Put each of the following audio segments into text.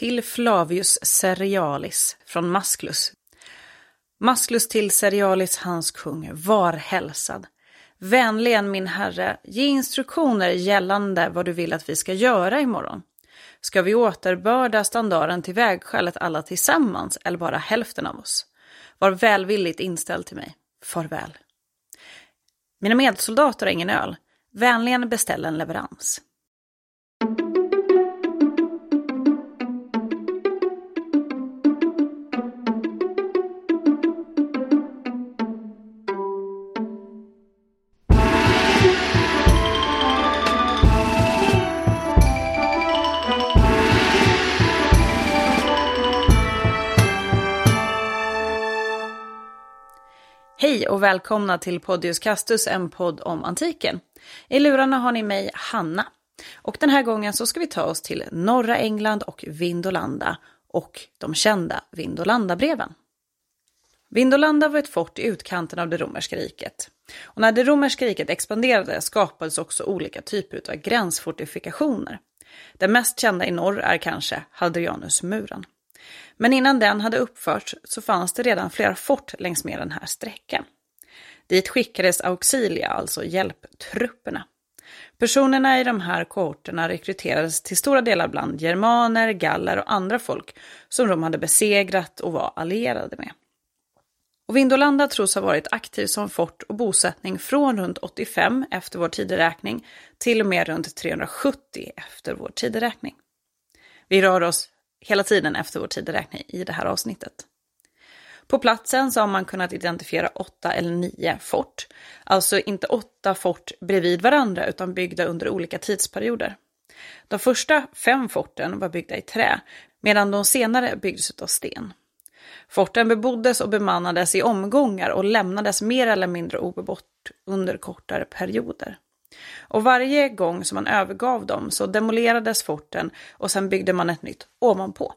till Flavius Cerealis från Masklus. Masklus till Cerealis, hans kung, var hälsad. Vänligen min herre, ge instruktioner gällande vad du vill att vi ska göra imorgon. Ska vi återbörda standarden till vägskälet alla tillsammans eller bara hälften av oss? Var välvilligt inställd till mig. Farväl. Mina medsoldater har ingen öl. Vänligen beställ en leverans. Hej och välkomna till Podius Castus, en podd om antiken. I lurarna har ni mig, Hanna. Och den här gången så ska vi ta oss till norra England och Vindolanda och de kända Vindolanda-breven. Vindolanda var ett fort i utkanten av det romerska riket. Och när det romerska riket expanderade skapades också olika typer av gränsfortifikationer. Den mest kända i norr är kanske Hadrianusmuren. Men innan den hade uppförts så fanns det redan flera fort längs med den här sträckan. Dit skickades auxilia, alltså hjälptrupperna. Personerna i de här kohorterna rekryterades till stora delar bland germaner, galler och andra folk som de hade besegrat och var allierade med. Och Vindolanda tros ha varit aktiv som fort och bosättning från runt 85 efter vår tideräkning till och med runt 370 efter vår tideräkning. Vi rör oss hela tiden efter vår tideräkning i det här avsnittet. På platsen så har man kunnat identifiera åtta eller nio fort. Alltså inte åtta fort bredvid varandra utan byggda under olika tidsperioder. De första fem forten var byggda i trä medan de senare byggdes av sten. Forten beboddes och bemannades i omgångar och lämnades mer eller mindre obebott under kortare perioder. Och varje gång som man övergav dem så demolerades forten och sen byggde man ett nytt ovanpå.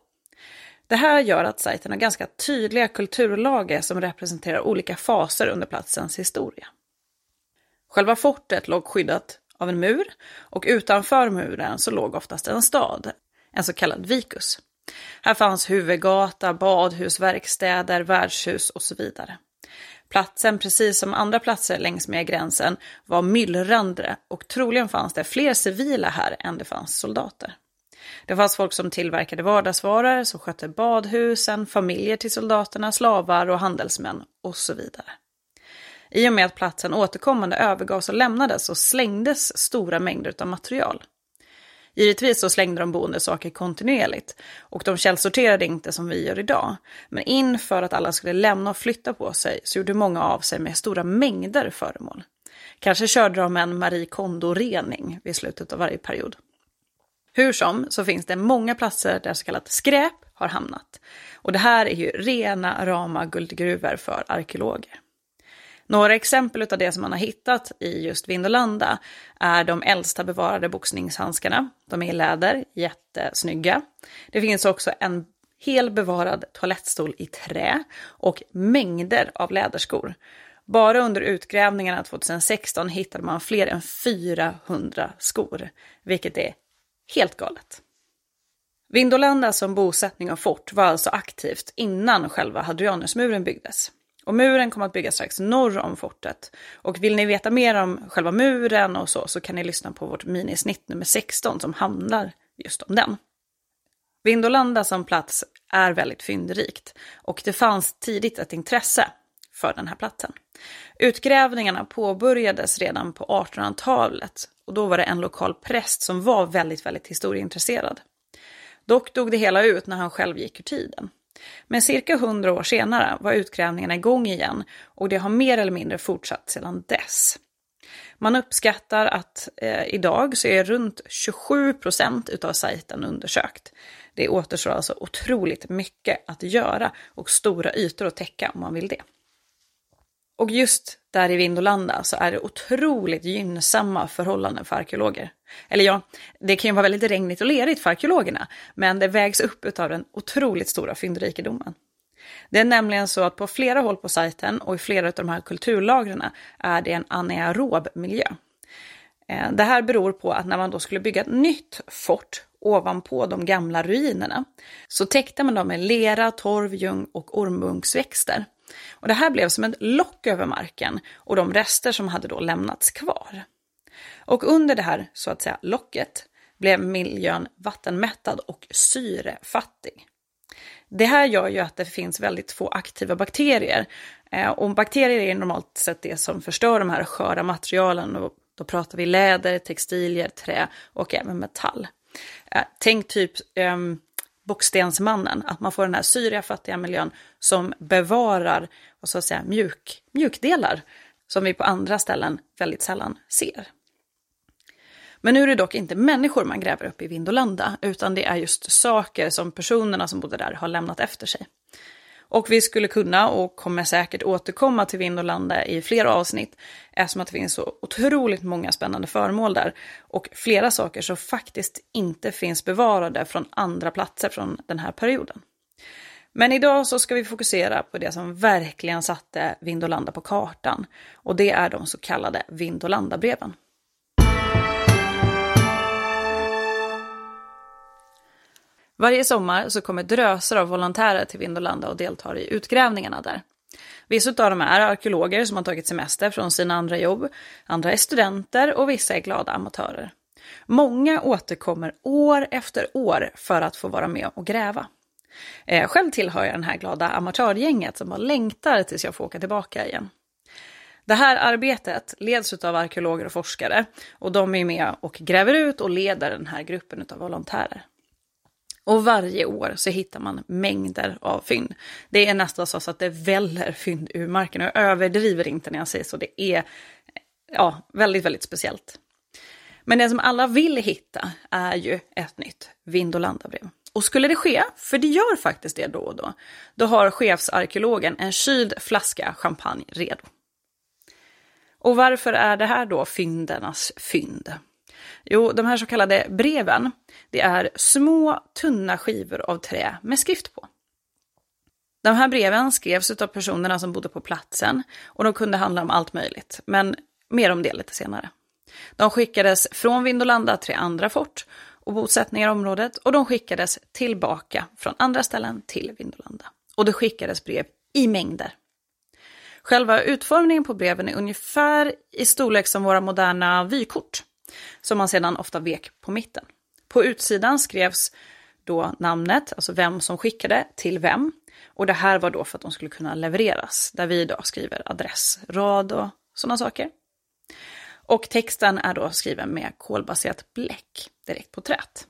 Det här gör att sajten har ganska tydliga kulturlager som representerar olika faser under platsens historia. Själva fortet låg skyddat av en mur och utanför muren så låg oftast en stad, en så kallad vicus. Här fanns huvudgata, badhus, verkstäder, värdshus och så vidare. Platsen, precis som andra platser längs med gränsen, var myllrande och troligen fanns det fler civila här än det fanns soldater. Det fanns folk som tillverkade vardagsvaror, som skötte badhusen, familjer till soldaterna, slavar och handelsmän och så vidare. I och med att platsen återkommande övergavs och lämnades så slängdes stora mängder av material. Givetvis så slängde de boende saker kontinuerligt och de källsorterade inte som vi gör idag. Men inför att alla skulle lämna och flytta på sig så gjorde många av sig med stora mängder föremål. Kanske körde de en Marie Kondo-rening vid slutet av varje period. Hur som så finns det många platser där så kallat skräp har hamnat. Och det här är ju rena rama guldgruvor för arkeologer. Några exempel av det som man har hittat i just Vindolanda är de äldsta bevarade boxningshandskarna. De är i läder, jättesnygga. Det finns också en hel bevarad toalettstol i trä och mängder av läderskor. Bara under utgrävningarna 2016 hittade man fler än 400 skor, vilket är helt galet. Vindolanda som bosättning och fort var alltså aktivt innan själva Hadrianusmuren byggdes. Och muren kommer att byggas strax norr om fortet. Och vill ni veta mer om själva muren och så, så kan ni lyssna på vårt minisnitt nummer 16 som handlar just om den. Vindolanda som plats är väldigt fyndrikt och det fanns tidigt ett intresse för den här platsen. Utgrävningarna påbörjades redan på 1800-talet och då var det en lokal präst som var väldigt, väldigt historieintresserad. Dock dog det hela ut när han själv gick ur tiden. Men cirka hundra år senare var utgrävningarna igång igen och det har mer eller mindre fortsatt sedan dess. Man uppskattar att eh, idag så är runt 27 procent utav sajten undersökt. Det återstår alltså otroligt mycket att göra och stora ytor att täcka om man vill det. Och just där i Vindolanda så är det otroligt gynnsamma förhållanden för arkeologer. Eller ja, det kan ju vara väldigt regnigt och lerigt för arkeologerna, men det vägs upp av den otroligt stora fyndrikedomen. Det är nämligen så att på flera håll på sajten och i flera av de här kulturlagren är det en anaerob miljö. Eh, det här beror på att när man då skulle bygga ett nytt fort ovanpå de gamla ruinerna, så täckte man dem med lera, torv, ljung och ormbunksväxter. Och det här blev som ett lock över marken och de rester som hade då lämnats kvar. Och under det här, så att säga, locket blev miljön vattenmättad och syrefattig. Det här gör ju att det finns väldigt få aktiva bakterier. Eh, och bakterier är normalt sett det som förstör de här sköra materialen. Och då pratar vi läder, textilier, trä och även metall. Eh, tänk typ um, bockstensmannen, att man får den här syriga fattiga miljön som bevarar och så att säga, mjuk, mjukdelar som vi på andra ställen väldigt sällan ser. Men nu är det dock inte människor man gräver upp i Vindolanda, utan det är just saker som personerna som bodde där har lämnat efter sig. Och vi skulle kunna och kommer säkert återkomma till Vindolanda i flera avsnitt eftersom att det finns så otroligt många spännande föremål där och flera saker som faktiskt inte finns bevarade från andra platser från den här perioden. Men idag så ska vi fokusera på det som verkligen satte Vindolanda på kartan och det är de så kallade Vindolandabreven. Varje sommar så kommer drösar av volontärer till Vindolanda och deltar i utgrävningarna där. Vissa av dem är arkeologer som har tagit semester från sina andra jobb, andra är studenter och vissa är glada amatörer. Många återkommer år efter år för att få vara med och gräva. Eh, själv tillhör jag den här glada amatörgänget som bara längtar tills jag får åka tillbaka igen. Det här arbetet leds av arkeologer och forskare och de är med och gräver ut och leder den här gruppen av volontärer. Och varje år så hittar man mängder av fynd. Det är nästan så att det väller fynd ur marken. Och jag överdriver inte när jag säger så. Det är ja, väldigt, väldigt speciellt. Men det som alla vill hitta är ju ett nytt Vindolandabrev. Och skulle det ske, för det gör faktiskt det då och då, då har chefsarkeologen en kyld flaska champagne redo. Och varför är det här då fyndernas fynd? Jo, de här så kallade breven, det är små tunna skivor av trä med skrift på. De här breven skrevs av personerna som bodde på platsen och de kunde handla om allt möjligt, men mer om det lite senare. De skickades från Vindolanda till andra fort och bosättningar i området och de skickades tillbaka från andra ställen till Vindolanda. Och det skickades brev i mängder. Själva utformningen på breven är ungefär i storlek som våra moderna vykort som man sedan ofta vek på mitten. På utsidan skrevs då namnet, alltså vem som skickade till vem. Och det här var då för att de skulle kunna levereras, där vi idag skriver adressrad och sådana saker. Och texten är då skriven med kolbaserat bläck direkt på trät.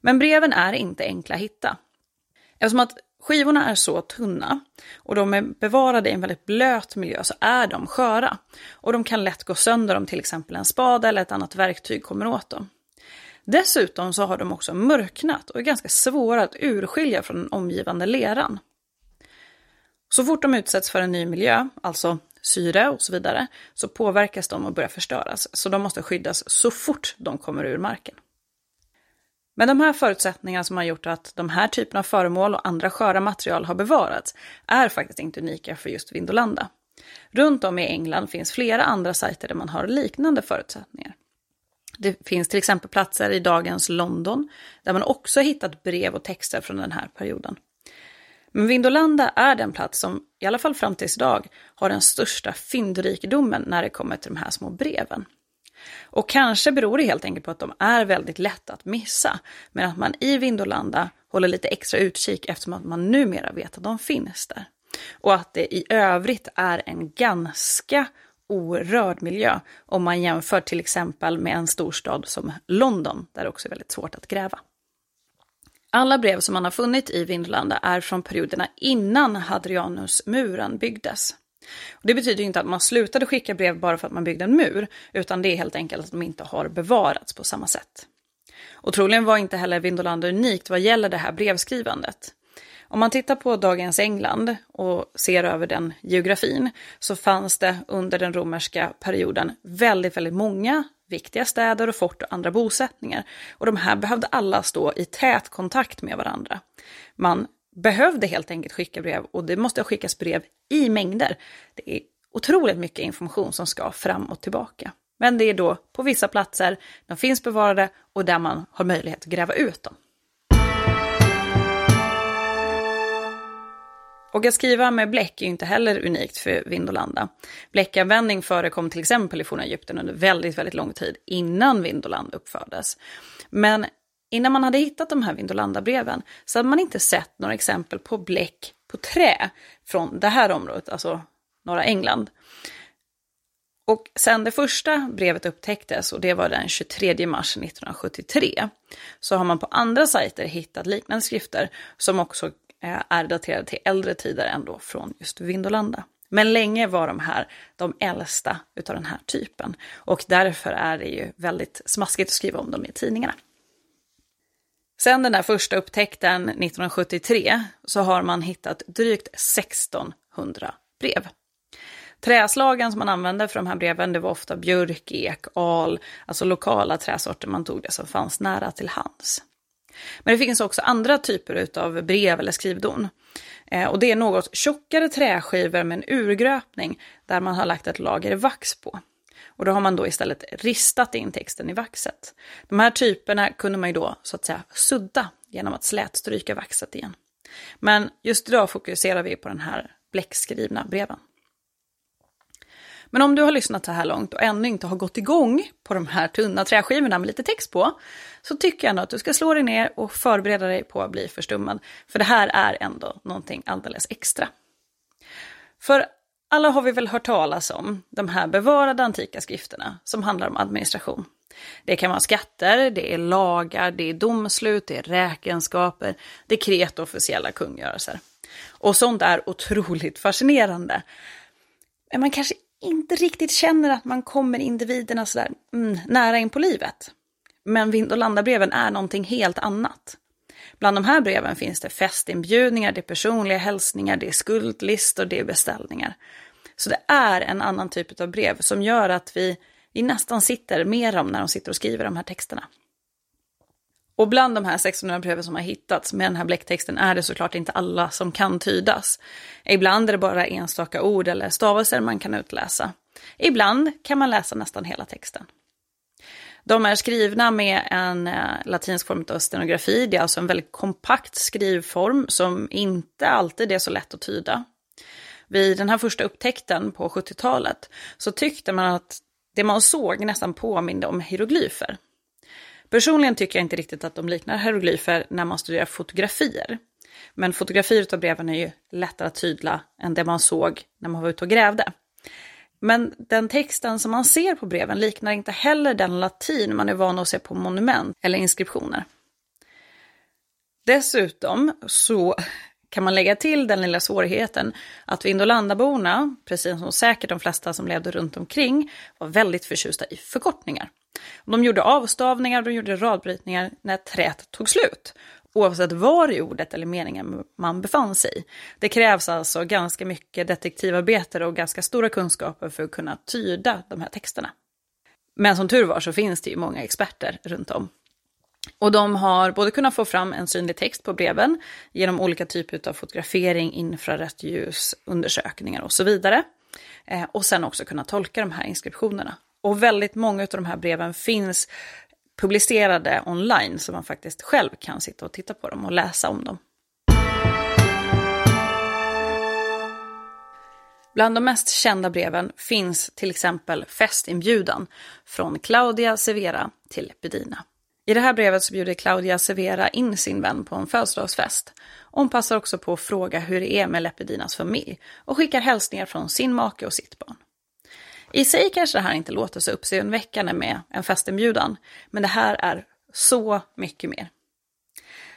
Men breven är inte enkla att hitta. Eftersom att Skivorna är så tunna och de är bevarade i en väldigt blöt miljö så är de sköra. Och de kan lätt gå sönder om till exempel en spade eller ett annat verktyg kommer åt dem. Dessutom så har de också mörknat och är ganska svåra att urskilja från den omgivande leran. Så fort de utsätts för en ny miljö, alltså syre och så vidare, så påverkas de och börjar förstöras. Så de måste skyddas så fort de kommer ur marken. Men de här förutsättningarna som har gjort att de här typerna av föremål och andra sköra material har bevarats är faktiskt inte unika för just Vindolanda. Runt om i England finns flera andra sajter där man har liknande förutsättningar. Det finns till exempel platser i dagens London där man också hittat brev och texter från den här perioden. Men Vindolanda är den plats som, i alla fall fram tills idag, har den största fyndrikedomen när det kommer till de här små breven. Och kanske beror det helt enkelt på att de är väldigt lätta att missa, men att man i Vindolanda håller lite extra utkik eftersom att man numera vet att de finns där. Och att det i övrigt är en ganska orörd miljö om man jämför till exempel med en storstad som London, där det också är väldigt svårt att gräva. Alla brev som man har funnit i Vindolanda är från perioderna innan Hadrianusmuren byggdes. Det betyder inte att man slutade skicka brev bara för att man byggde en mur, utan det är helt enkelt att de inte har bevarats på samma sätt. Och troligen var inte heller Vindolanda unikt vad gäller det här brevskrivandet. Om man tittar på dagens England och ser över den geografin så fanns det under den romerska perioden väldigt, väldigt många viktiga städer och fort och andra bosättningar. Och de här behövde alla stå i tät kontakt med varandra. Man behövde helt enkelt skicka brev och det måste skickas brev i mängder. Det är otroligt mycket information som ska fram och tillbaka. Men det är då på vissa platser, de finns bevarade och där man har möjlighet att gräva ut dem. Och att skriva med bläck är inte heller unikt för Vindolanda. Bläckanvändning förekom till exempel i forna Egypten under väldigt, väldigt lång tid innan Vindoland uppfördes. Men innan man hade hittat de här Vindolanda-breven så hade man inte sett några exempel på bläck på trä från det här området, alltså norra England. Och sen det första brevet upptäcktes, och det var den 23 mars 1973, så har man på andra sajter hittat liknande skrifter som också eh, är daterade till äldre tider än då från just Vindolanda. Men länge var de här de äldsta utav den här typen och därför är det ju väldigt smaskigt att skriva om dem i tidningarna. Sen den där första upptäckten 1973 så har man hittat drygt 1600 brev. Träslagen som man använde för de här breven det var ofta björk, ek, al, alltså lokala träsorter man tog det som fanns nära till hands. Men det finns också andra typer av brev eller skrivdon. Eh, och det är något tjockare träskivor med en urgröpning där man har lagt ett lager vax på. Och då har man då istället ristat in texten i vaxet. De här typerna kunde man ju då så att säga sudda genom att slätstryka vaxet igen. Men just idag fokuserar vi på den här bläckskrivna breven. Men om du har lyssnat så här långt och ännu inte har gått igång på de här tunna träskivorna med lite text på, så tycker jag ändå att du ska slå dig ner och förbereda dig på att bli förstummad. För det här är ändå någonting alldeles extra. För alla har vi väl hört talas om de här bevarade antika skrifterna som handlar om administration. Det kan vara skatter, det är lagar, det är domslut, det är räkenskaper, dekret och officiella kungörelser. Och sånt är otroligt fascinerande. Men man kanske inte riktigt känner att man kommer individerna sådär mm, nära in på livet. Men vind och landabreven är någonting helt annat. Bland de här breven finns det festinbjudningar, det är personliga hälsningar, det är skuldlistor, det är beställningar. Så det är en annan typ av brev som gör att vi, vi nästan sitter med dem när de sitter och skriver de här texterna. Och bland de här 600 breven som har hittats med den här bläcktexten är det såklart inte alla som kan tydas. Ibland är det bara enstaka ord eller stavelser man kan utläsa. Ibland kan man läsa nästan hela texten. De är skrivna med en eh, latinsk form av stenografi. Det är alltså en väldigt kompakt skrivform som inte alltid är så lätt att tyda. Vid den här första upptäckten på 70-talet så tyckte man att det man såg nästan påminde om hieroglyfer. Personligen tycker jag inte riktigt att de liknar hieroglyfer när man studerar fotografier. Men fotografier av breven är ju lättare att tydla än det man såg när man var ute och grävde. Men den texten som man ser på breven liknar inte heller den latin man är van att se på monument eller inskriptioner. Dessutom så kan man lägga till den lilla svårigheten att Vindolandaborna, precis som säkert de flesta som levde runt omkring, var väldigt förtjusta i förkortningar. De gjorde avstavningar, de gjorde radbrytningar när träet tog slut. Oavsett var i ordet eller meningen man befann sig. Det krävs alltså ganska mycket detektivarbete och ganska stora kunskaper för att kunna tyda de här texterna. Men som tur var så finns det ju många experter runt om. Och de har både kunnat få fram en synlig text på breven genom olika typer av fotografering, infrarött ljus, undersökningar och så vidare. Eh, och sen också kunna tolka de här inskriptionerna. Och väldigt många av de här breven finns publicerade online så man faktiskt själv kan sitta och titta på dem och läsa om dem. Bland de mest kända breven finns till exempel festinbjudan från Claudia Severa till Bedina. I det här brevet så bjuder Claudia Severa in sin vän på en födelsedagsfest. Hon passar också på att fråga hur det är med Lepedinas familj och skickar hälsningar från sin make och sitt barn. I sig kanske det här inte låter så uppseendeväckande med en festinbjudan, men det här är så mycket mer.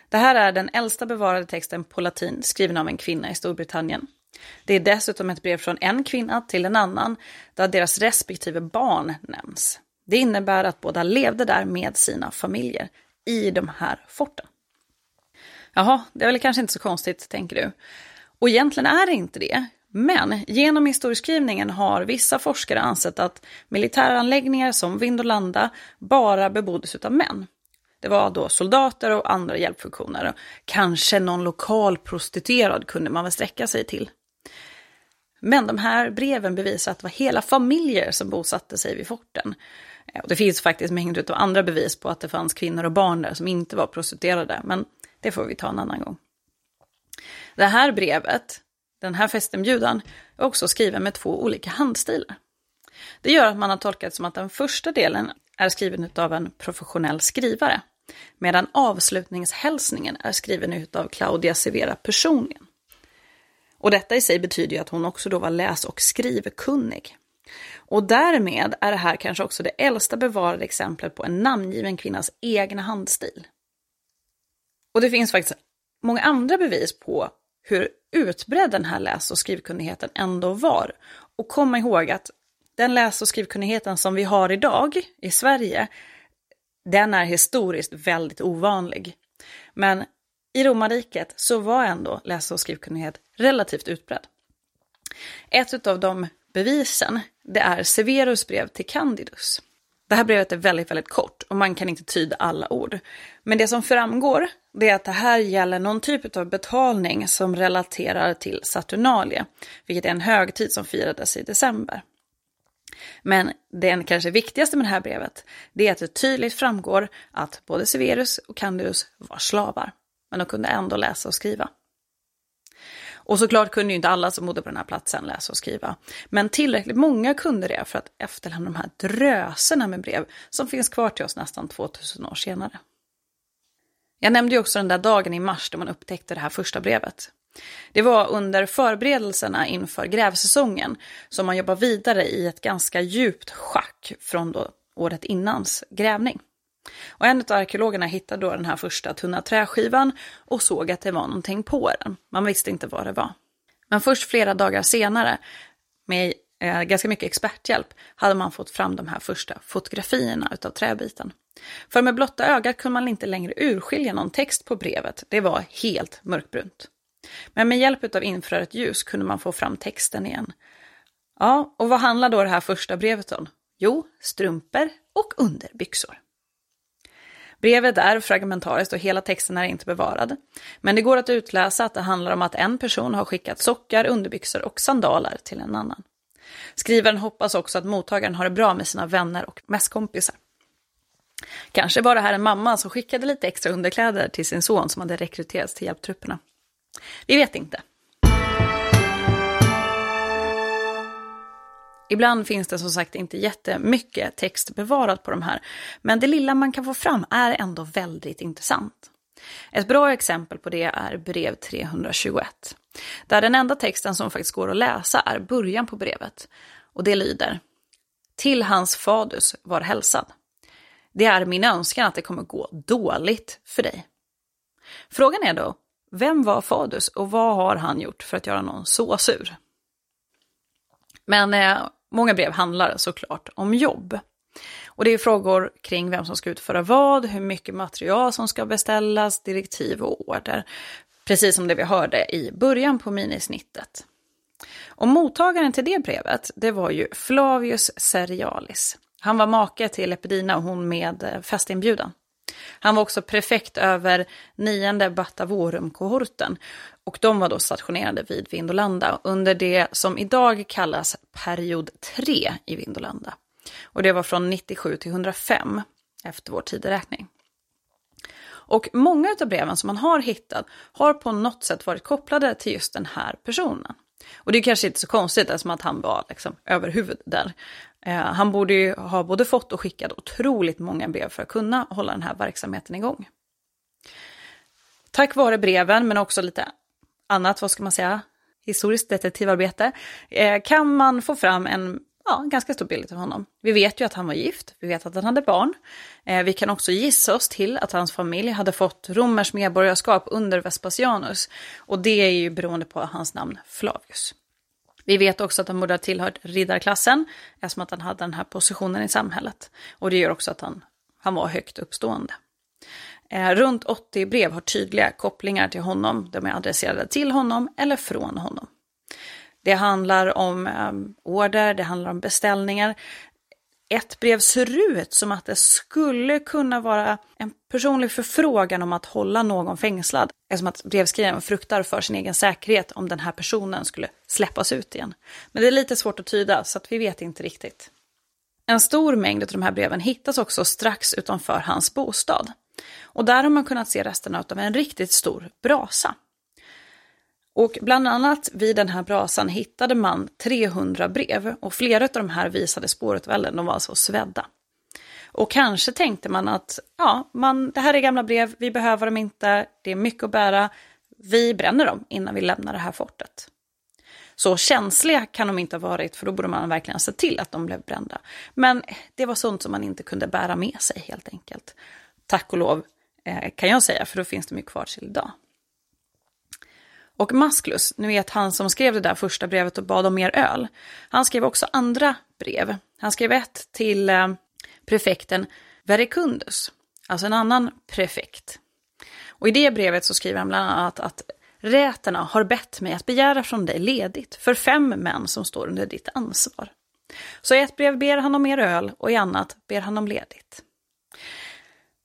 Det här är den äldsta bevarade texten på latin skriven av en kvinna i Storbritannien. Det är dessutom ett brev från en kvinna till en annan där deras respektive barn nämns. Det innebär att båda levde där med sina familjer i de här forten. Jaha, det är väl kanske inte så konstigt, tänker du. Och egentligen är det inte det. Men genom historieskrivningen har vissa forskare ansett att militäranläggningar som Vindolanda bara beboddes av män. Det var då soldater och andra hjälpfunktioner. Kanske någon lokal prostituerad kunde man väl sträcka sig till. Men de här breven bevisar att det var hela familjer som bosatte sig vid forten. Och det finns faktiskt mängder av andra bevis på att det fanns kvinnor och barn där som inte var prostituerade, men det får vi ta en annan gång. Det här brevet, den här festinbjudan, är också skriven med två olika handstilar. Det gör att man har tolkat som att den första delen är skriven av en professionell skrivare, medan avslutningshälsningen är skriven av Claudia Severa personligen. Och detta i sig betyder ju att hon också då var läs och skrivkunnig. Och därmed är det här kanske också det äldsta bevarade exemplet på en namngiven kvinnas egna handstil. Och det finns faktiskt många andra bevis på hur utbredd den här läs och skrivkunnigheten ändå var. Och kom ihåg att den läs och skrivkunnigheten som vi har idag i Sverige, den är historiskt väldigt ovanlig. Men i romarriket så var ändå läs och skrivkunnighet relativt utbredd. Ett av de bevisen, det är Severus brev till Candidus. Det här brevet är väldigt, väldigt kort och man kan inte tyda alla ord. Men det som framgår, det är att det här gäller någon typ av betalning som relaterar till Saturnalia, vilket är en högtid som firades i december. Men det kanske viktigaste med det här brevet, det är att det tydligt framgår att både Severus och Candidus var slavar, men de kunde ändå läsa och skriva. Och såklart kunde ju inte alla som bodde på den här platsen läsa och skriva. Men tillräckligt många kunde det för att efterlämna de här dröserna med brev som finns kvar till oss nästan 2000 år senare. Jag nämnde ju också den där dagen i mars då man upptäckte det här första brevet. Det var under förberedelserna inför grävsäsongen som man jobbar vidare i ett ganska djupt schack från då året innans grävning. Och en av arkeologerna hittade då den här första tunna träskivan och såg att det var någonting på den. Man visste inte vad det var. Men först flera dagar senare, med eh, ganska mycket experthjälp, hade man fått fram de här första fotografierna utav träbiten. För med blotta ögat kunde man inte längre urskilja någon text på brevet, det var helt mörkbrunt. Men med hjälp av infrarött ljus kunde man få fram texten igen. Ja, och vad handlar då det här första brevet om? Jo, strumpor och underbyxor. Brevet är fragmentariskt och hela texten är inte bevarad. Men det går att utläsa att det handlar om att en person har skickat sockar, underbyxor och sandaler till en annan. Skrivaren hoppas också att mottagaren har det bra med sina vänner och mässkompisar. Kanske var det här en mamma som skickade lite extra underkläder till sin son som hade rekryterats till hjälptrupperna. Vi vet inte. Ibland finns det som sagt inte jättemycket text bevarat på de här, men det lilla man kan få fram är ändå väldigt intressant. Ett bra exempel på det är brev 321, där den enda texten som faktiskt går att läsa är början på brevet. Och det lyder Till hans fadus var hälsad. Det är min önskan att det kommer gå dåligt för dig. Frågan är då, vem var Fadus och vad har han gjort för att göra någon så sur? Men eh, Många brev handlar såklart om jobb. Och det är frågor kring vem som ska utföra vad, hur mycket material som ska beställas, direktiv och order. Precis som det vi hörde i början på minisnittet. Och mottagaren till det brevet, det var ju Flavius Serialis. Han var make till Epidina och hon med eh, festinbjudan. Han var också prefekt över nionde Batavorum-kohorten och de var då stationerade vid Vindolanda under det som idag kallas period 3 i Vindolanda. Och det var från 97 till 105 efter vår tideräkning. Och många av breven som man har hittat har på något sätt varit kopplade till just den här personen. Och det är kanske inte så konstigt eftersom att han var liksom överhuvud där. Eh, han borde ju ha både fått och skickat otroligt många brev för att kunna hålla den här verksamheten igång. Tack vare breven, men också lite annat, vad ska man säga, historiskt detektivarbete, eh, kan man få fram en ja, ganska stor bild av honom. Vi vet ju att han var gift, vi vet att han hade barn. Eh, vi kan också gissa oss till att hans familj hade fått romers medborgarskap under Vespasianus. Och det är ju beroende på hans namn Flavius. Vi vet också att han borde ha tillhört riddarklassen, eftersom att han hade den här positionen i samhället. Och det gör också att han, han var högt uppstående. Eh, runt 80 brev har tydliga kopplingar till honom. De är adresserade till honom eller från honom. Det handlar om eh, order, det handlar om beställningar. Ett brev ser ut som att det skulle kunna vara en personlig förfrågan om att hålla någon fängslad, eftersom att brevskrivaren fruktar för sin egen säkerhet om den här personen skulle släppas ut igen. Men det är lite svårt att tyda, så att vi vet inte riktigt. En stor mängd av de här breven hittas också strax utanför hans bostad. Och där har man kunnat se resterna av en riktigt stor brasa. Och bland annat vid den här brasan hittade man 300 brev och flera av de här visade spårutvallen, de var alltså svedda. Och kanske tänkte man att ja, man, det här är gamla brev, vi behöver dem inte, det är mycket att bära, vi bränner dem innan vi lämnar det här fortet. Så känsliga kan de inte ha varit, för då borde man verkligen se till att de blev brända. Men det var sånt som man inte kunde bära med sig helt enkelt. Tack och lov eh, kan jag säga, för då finns de ju kvar till idag. Och Masklus, ni vet han som skrev det där första brevet och bad om mer öl, han skrev också andra brev. Han skrev ett till eh, prefekten Vericundus, alltså en annan prefekt. Och i det brevet så skriver han bland annat att räterna har bett mig att begära från dig ledigt för fem män som står under ditt ansvar. Så i ett brev ber han om mer öl och i annat ber han om ledigt.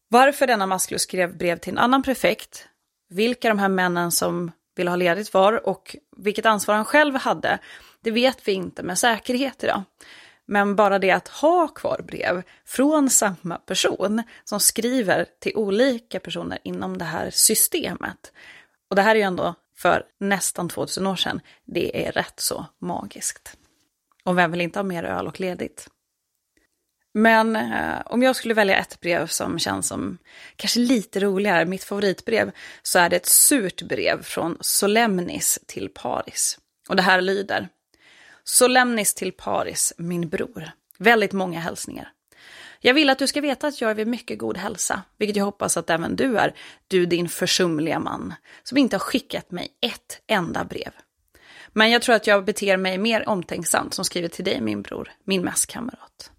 Varför denna Masklus skrev brev till en annan prefekt, vilka de här männen som ville ha ledigt var och vilket ansvar han själv hade, det vet vi inte med säkerhet idag. Men bara det att ha kvar brev från samma person som skriver till olika personer inom det här systemet. Och det här är ju ändå för nästan 2000 år sedan. Det är rätt så magiskt. Och vem vill inte ha mer öl och ledigt? Men eh, om jag skulle välja ett brev som känns som kanske lite roligare, mitt favoritbrev, så är det ett surt brev från Solemnis till Paris. Och det här lyder. Solemnis till Paris, min bror. Väldigt många hälsningar. Jag vill att du ska veta att jag är vid mycket god hälsa, vilket jag hoppas att även du är, du din försumliga man, som inte har skickat mig ett enda brev. Men jag tror att jag beter mig mer omtänksamt som skriver till dig, min bror, min mässkamrat.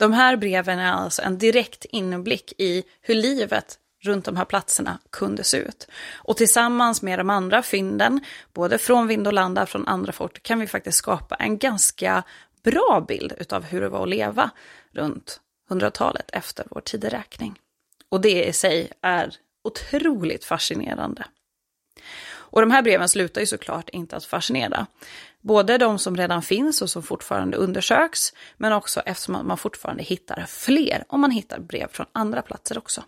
De här breven är alltså en direkt inblick i hur livet runt de här platserna kunde se ut. Och tillsammans med de andra fynden, både från Vindolanda och från andra fort, kan vi faktiskt skapa en ganska bra bild utav hur det var att leva runt 100-talet efter vår tideräkning. Och det i sig är otroligt fascinerande. Och de här breven slutar ju såklart inte att fascinera. Både de som redan finns och som fortfarande undersöks, men också eftersom man fortfarande hittar fler om man hittar brev från andra platser också.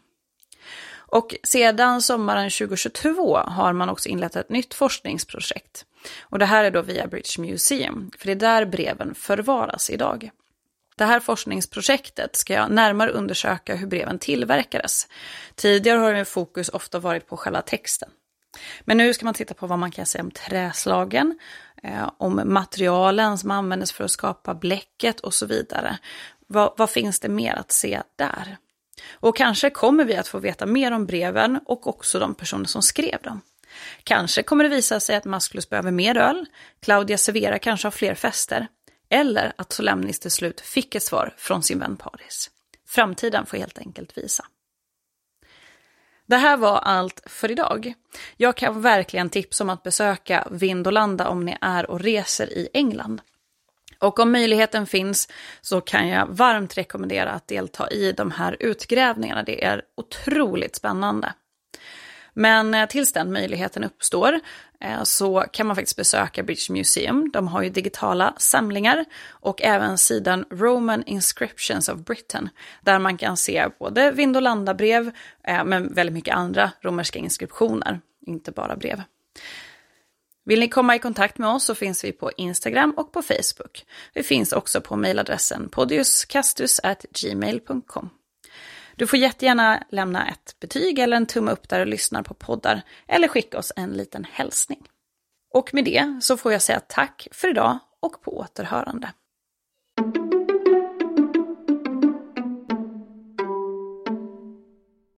Och sedan sommaren 2022 har man också inlett ett nytt forskningsprojekt. Och det här är då via British Museum, för det är där breven förvaras idag. Det här forskningsprojektet ska jag närmare undersöka hur breven tillverkades. Tidigare har ju fokus ofta varit på själva texten. Men nu ska man titta på vad man kan säga om träslagen, eh, om materialen som användes för att skapa bläcket och så vidare. Vad, vad finns det mer att se där? Och kanske kommer vi att få veta mer om breven och också de personer som skrev dem. Kanske kommer det visa sig att Masklus behöver mer öl, Claudia Severa kanske har fler fester, eller att Solemnis till slut fick ett svar från sin vän Paris. Framtiden får helt enkelt visa. Det här var allt för idag. Jag kan verkligen tipsa om att besöka Vindolanda om ni är och reser i England. Och om möjligheten finns så kan jag varmt rekommendera att delta i de här utgrävningarna. Det är otroligt spännande. Men eh, tills den möjligheten uppstår Eh, så kan man faktiskt besöka British Museum. De har ju digitala samlingar och även sidan Roman Inscriptions of Britain där man kan se både Vindolanda-brev eh, men väldigt mycket andra romerska inskriptioner, inte bara brev. Vill ni komma i kontakt med oss så finns vi på Instagram och på Facebook. Vi finns också på mejladressen podiuscastus.gmail.com. Du får jättegärna lämna ett betyg eller en tumme upp där du lyssnar på poddar eller skicka oss en liten hälsning. Och med det så får jag säga tack för idag och på återhörande.